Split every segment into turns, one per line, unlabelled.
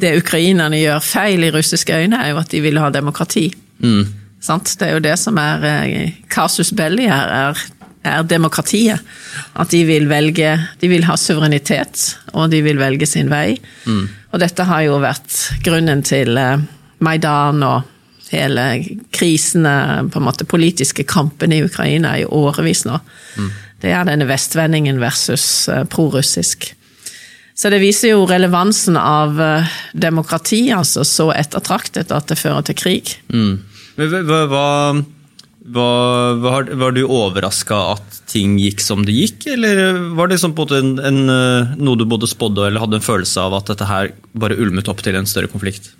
det ukrainerne gjør feil i russiske øyne, er jo at de vil ha demokrati.
Mm.
Sant? Det er jo det som er kasus belli her, er, er demokratiet. At de vil velge De vil ha suverenitet, og de vil velge sin vei. Og dette har jo vært grunnen til eh, Maidan og hele krisene, på en måte politiske kampene i Ukraina i årevis nå. Det er denne vestvendingen versus eh, prorussisk. Så det viser jo relevansen av eh, demokrati, altså så ettertraktet at det fører til krig.
Mm. Men hva, hva, var, var du overraska at ting gikk som det gikk, eller var det sånn en, en, eh, noe du både spådde eller hadde en følelse av at dette her bare ulmet opp til en større konflikt?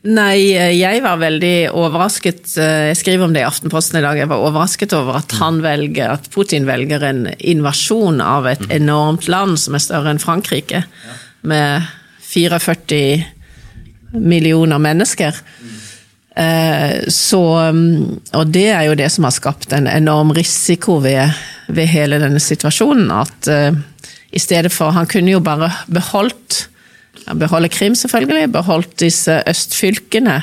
Nei, eh, jeg var veldig overrasket. eh, Jeg skriver om det i Aftenposten i dag. Jeg var overrasket over at han velger, at Putin velger en invasjon av et enormt land som er større enn Frankrike, med 44 millioner mennesker. Eh, Så, mm, og det er jo det som har skapt en enorm risiko ved, ved hele denne situasjonen. At i stedet for Han kunne jo bare beholdt Beholde Krim, selvfølgelig. Beholdt disse østfylkene,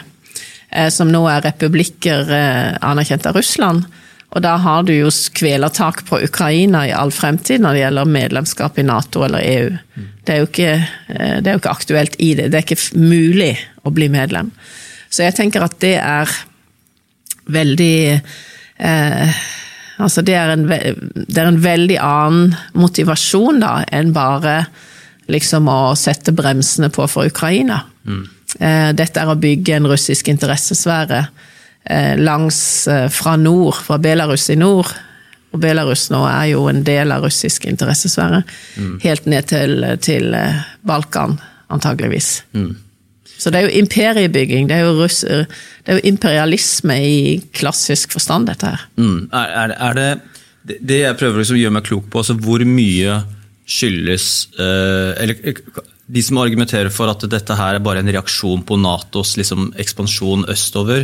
eh, som nå er republikker eh, anerkjent av Russland. Og da har du jo kvelertak på Ukraina i all fremtid når det gjelder medlemskap i Nato eller EU. Det er jo ikke, eh, det er jo ikke aktuelt i det. Det er ikke mulig å bli medlem. Så jeg tenker at det er veldig eh, Altså det er, en, det er en veldig annen motivasjon da, enn bare liksom å sette bremsene på for Ukraina. Mm. dette er å bygge en russisk interessesfære eh, langs eh, fra nord, fra Belarus i nord. Og Belarus nå er jo en del av russisk interessesfære. Helt ned til, til eh, Balkan, antageligvis. Så det er jo imperiebygging. Det er jo, russ, det er jo imperialisme i klassisk forstand, dette her.
Mm. Er, er, er det, det jeg prøver liksom å gjøre meg klok på, altså hvor mye skyldes eh, Eller eh, de som argumenterer for at dette her er bare en reaksjon på Natos liksom, ekspansjon østover.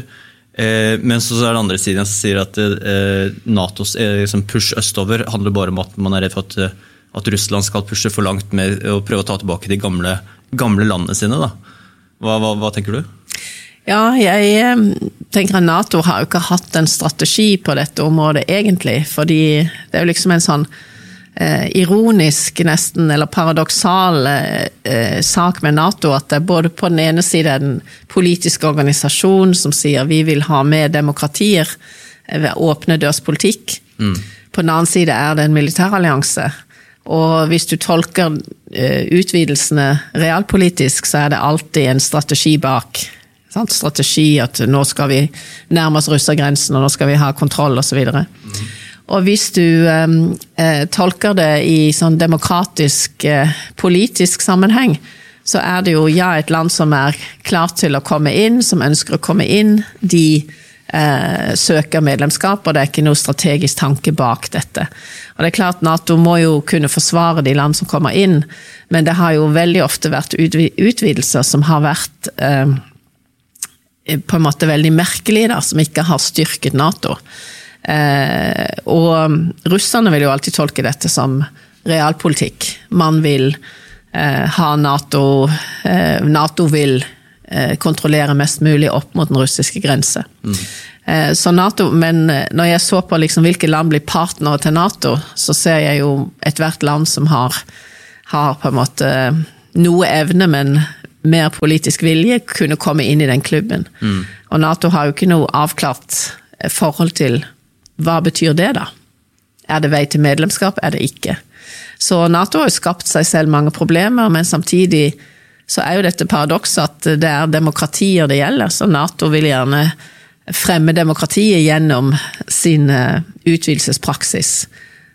Eh, mens så er det andre siden som sier at eh, Natos liksom push østover handler bare om at man er redd for at, at Russland skal pushe for langt med å prøve å ta tilbake de gamle, gamle landene sine. Hva, hva, hva tenker du?
Ja, jeg tenker at Nato har jo ikke hatt en strategi på dette området, egentlig. Fordi det er jo liksom en sånn ironisk, nesten, eller paradoksal eh, eh, sak med Nato. At det er både på den ene siden en politisk organisasjon som sier vi vil ha med demokratier eh, ved åpne dørs-politikk. På den annen side er det en militærallianse. Og hvis du tolker eh, utvidelsene realpolitisk, så er det alltid en strategi bak. Sant? Strategi at nå skal vi nærme oss russergrensen, og nå skal vi ha kontroll, osv. Og, og hvis du eh, eh, tolker det i sånn demokratisk, eh, politisk sammenheng, så er det jo ja, et land som er klart til å komme inn, som ønsker å komme inn. De eh, søker medlemskap, og det er ikke noe strategisk tanke bak dette. Og det er klart Nato må jo kunne forsvare de land som kommer inn, men det har jo veldig ofte vært utvidelser som har vært eh, på en måte veldig merkelige, da, som ikke har styrket Nato. Eh, og russerne vil jo alltid tolke dette som realpolitikk. Man vil eh, ha Nato eh, Nato vil eh, kontrollere mest mulig opp mot den russiske grense. Eh, så NATO, men når jeg så på liksom hvilke land blir partnere til Nato, så ser jeg jo ethvert land som har, har på en måte noe evne, men mer politisk vilje, kunne komme inn i den klubben. Og Nato har jo ikke noe avklart forhold til hva betyr det, da? Er det vei til medlemskap? Er det ikke? Så Nato har jo skapt seg selv mange problemer, men samtidig så er jo dette paradokset at det er demokratier det gjelder, så Nato vil gjerne fremme demokratiet gjennom sin eh, utvidelsespraksis.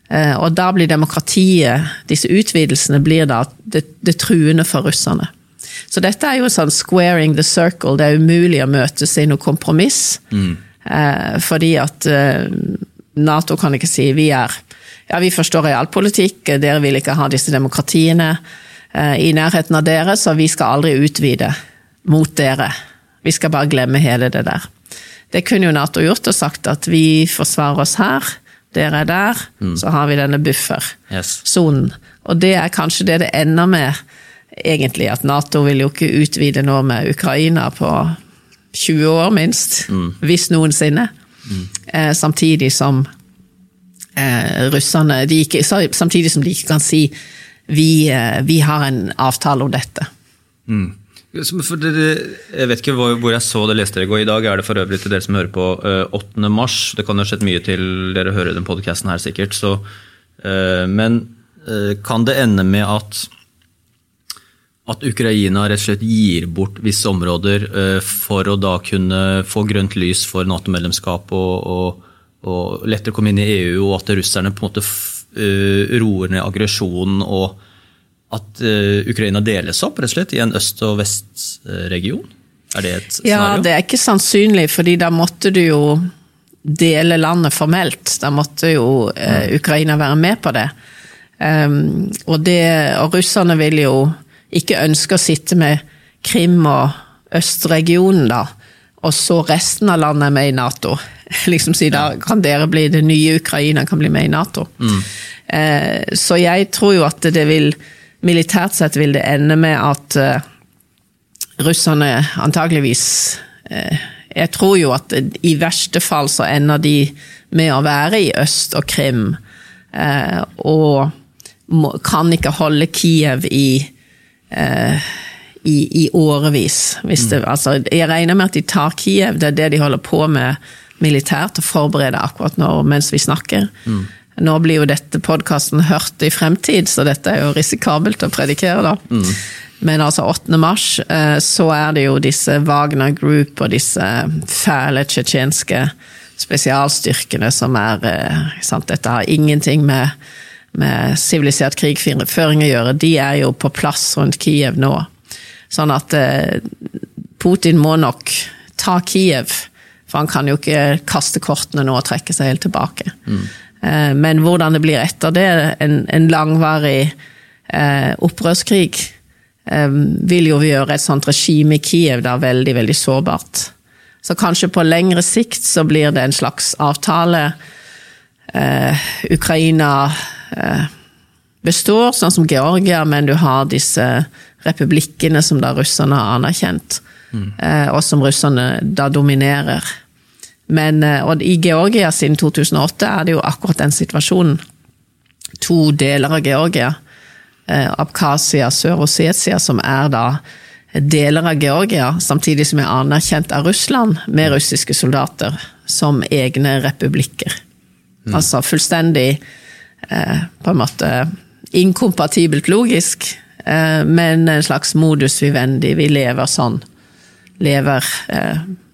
Eh, Og da blir demokratiet, disse utvidelsene, blir da det, det truende for russerne. Så dette er jo sånn squaring the circle, det er umulig å møtes i noe kompromiss. Eh, fordi at eh, Nato kan ikke si vi er ja, vi forstår realpolitikk, dere vil ikke ha disse demokratiene eh, i nærheten av dere, så vi skal aldri utvide mot dere. Vi skal bare glemme hele det der. Det kunne jo Nato gjort og sagt at vi forsvarer oss her, dere er der, så har vi denne buffersonen.
Yes.
Og det er kanskje det det ender med egentlig at Nato vil jo ikke utvide nå med Ukraina på 20 år, minst. Hvis noensinne. Eh, samtidig som eh, russerne ikke, Samtidig som de ikke kan si vi, eh, vi har en avtale om dette.
Det, jeg vet ikke hvor, jeg så det leste dere gå. I dag er det for øvrig til dere som hører på 8. mars. Det kan ha skjedd mye til dere hører den podkasten her, sikkert. Så, men kan det ende med at at Ukraina rett og slett gir bort visse områder for å da kunne få grønt lys for Nato-medlemskap og, og, og, lettere komme inn i EU, og at russerne på en måte roer ned aggresjonen og at uh, Ukraina deles opp rett og slett i en øst- og vestregion? Er det et scenario?
Ja, det er ikke sannsynlig, fordi da måtte du jo dele landet formelt. Da måtte jo eh, Ukraina være med på det. Um, og, det. og russerne vil jo ikke ønske å sitte med Krim og østregionen, da. Og så resten av landet er med i Nato. liksom si Da kan dere bli det nye Ukraina, kan bli med i Nato. Mm. Eh, så jeg tror jo at det vil militært sett vil det ende med at eh, russerne antageligvis eh, Jeg tror jo at i verste fall så ender de med å være i øst og Krim, uh, og må, kan ikke holde Kiev i i, i årevis. Det, altså, jeg regner med at de tar Kiev, det er det de holder på med militært, og forbereder akkurat nå mens vi snakker. Mm. Nå blir jo dette podkasten hørt i fremtid, så dette er jo risikabelt å predikere, da. Mm. Men altså 8. mars så er det jo disse Wagner Group og disse fæle tsjetsjenske spesialstyrkene som er sant? Dette har ingenting med med sivilisert krigføring å gjøre. De er jo på plass rundt Kiev nå. Sånn at Putin må nok ta Kiev, for han kan jo ikke kaste kortene nå og trekke seg helt tilbake. Mm. Men hvordan det blir etter det, en, en langvarig eh, opprørskrig, eh, vil jo gjøre et sånt regime i Kiev da veldig, veldig sårbart. Så kanskje på lengre sikt så blir det en slags avtale. Eh, Ukraina består, sånn som Georgia, men du har disse republikkene som da russerne har anerkjent, mm. og som russerne da dominerer. Men, og I Georgia siden 2008 er det jo akkurat den situasjonen. To deler av Georgia, Abkhasia, sør og Setsia, som er da deler av Georgia, samtidig som er anerkjent av Russland, med russiske soldater, som egne republikker. Mm. Altså fullstendig på en måte inkompatibelt logisk, men en slags modus vivendi. Vi lever sånn. Lever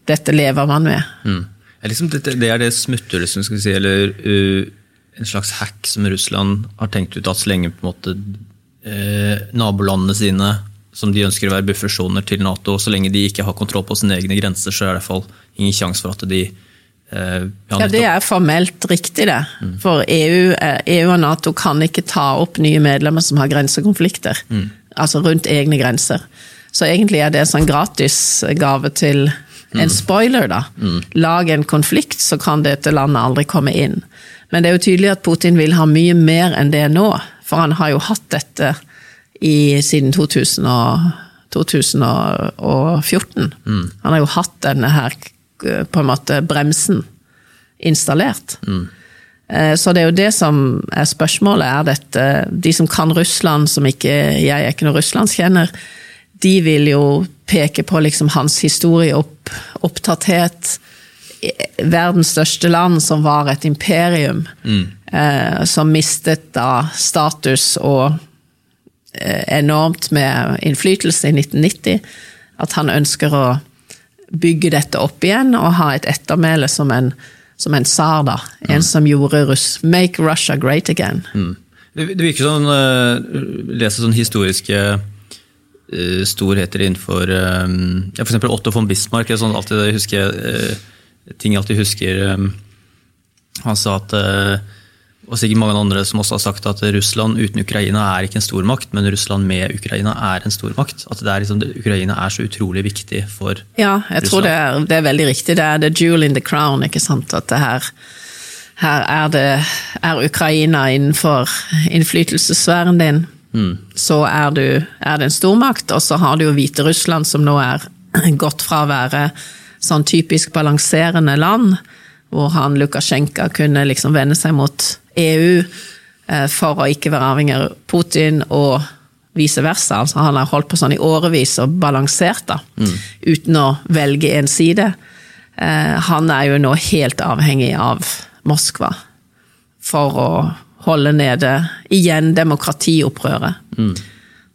Dette lever man med.
Mm. Liksom det, det, er det smutthullet som skal si, eller uh, en slags hack som Russland har tenkt ut at så lenge på en måte uh, nabolandene sine som de ønsker å være buffersoner til Nato, så lenge de ikke har kontroll på sine egne grenser, så er det i hvert fall ingen sjanse for at de
ja, Det er formelt riktig, det. Mm. For EU, EU, og Nato kan ikke ta opp nye medlemmer som har grensekonflikter. Mm. Altså rundt egne grenser. Så egentlig er det en sånn gratisgave til en mm. spoiler, da. Mm. Lag en konflikt, så kan dette landet aldri komme inn. Men det er jo tydelig at Putin vil ha mye mer enn det nå. For han har jo hatt dette i, siden 2000 og, 2014. Mm. Han har jo hatt denne her på en måte bremsen installert. Mm. Så det er jo det som er spørsmålet. Er dette De som kan Russland, som ikke Jeg er ikke noen russlandskjenner de vil jo peke på liksom hans historieopptatthet. Verdens største land, som var et imperium, mm. eh, som mistet da status og eh, enormt med innflytelse i 1990. At han ønsker å bygge dette opp igjen og ha et ettermæle som en, som en tsar, da. En mm. som gjorde Russ Make Russia great again.
Mm. Det, det virker sånn, uh, leser sånn historiske uh, storheter innenfor eh, ja, F.eks. Otto von Bismarck. Sånn alltid husker, uh, ting jeg alltid husker. Han sa at og sikkert mange andre som også har sagt at Russland uten Ukraina er ikke en stormakt, men Russland med Ukraina er en stormakt. At det er liksom, Ukraina er så utrolig viktig for Russland.
Ja, jeg tror det er, det er, veldig riktig. Det er the jewel in the crown. ikke sant? At det her, her er, det, er Ukraina innenfor innflytelsessfæren din. så er, du, er det en stormakt. Og så har du jo Hviterussland, som nå er gått fra å være sånn typisk balanserende land, hvor han Lukasjenko kunne liksom vende seg mot EU eh, for å ikke være avhengig av Putin, og vice versa. Altså, han har holdt på sånn i årevis og balansert, da, uten å velge en side. Eh, han er jo nå helt avhengig av Moskva for å holde nede igjen demokratiopprøret.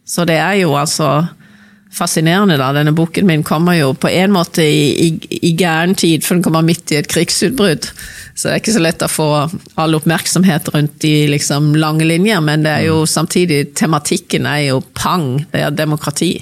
Så det er jo altså fascinerende, da. Denne boken min kommer jo på en måte i, i, i gæren tid, for den kommer midt i et krigsutbrudd. Så det er ikke så lett å få all oppmerksomhet rundt de liksom, lange linjer, men det er jo samtidig tematikken er jo pang, det er demokrati.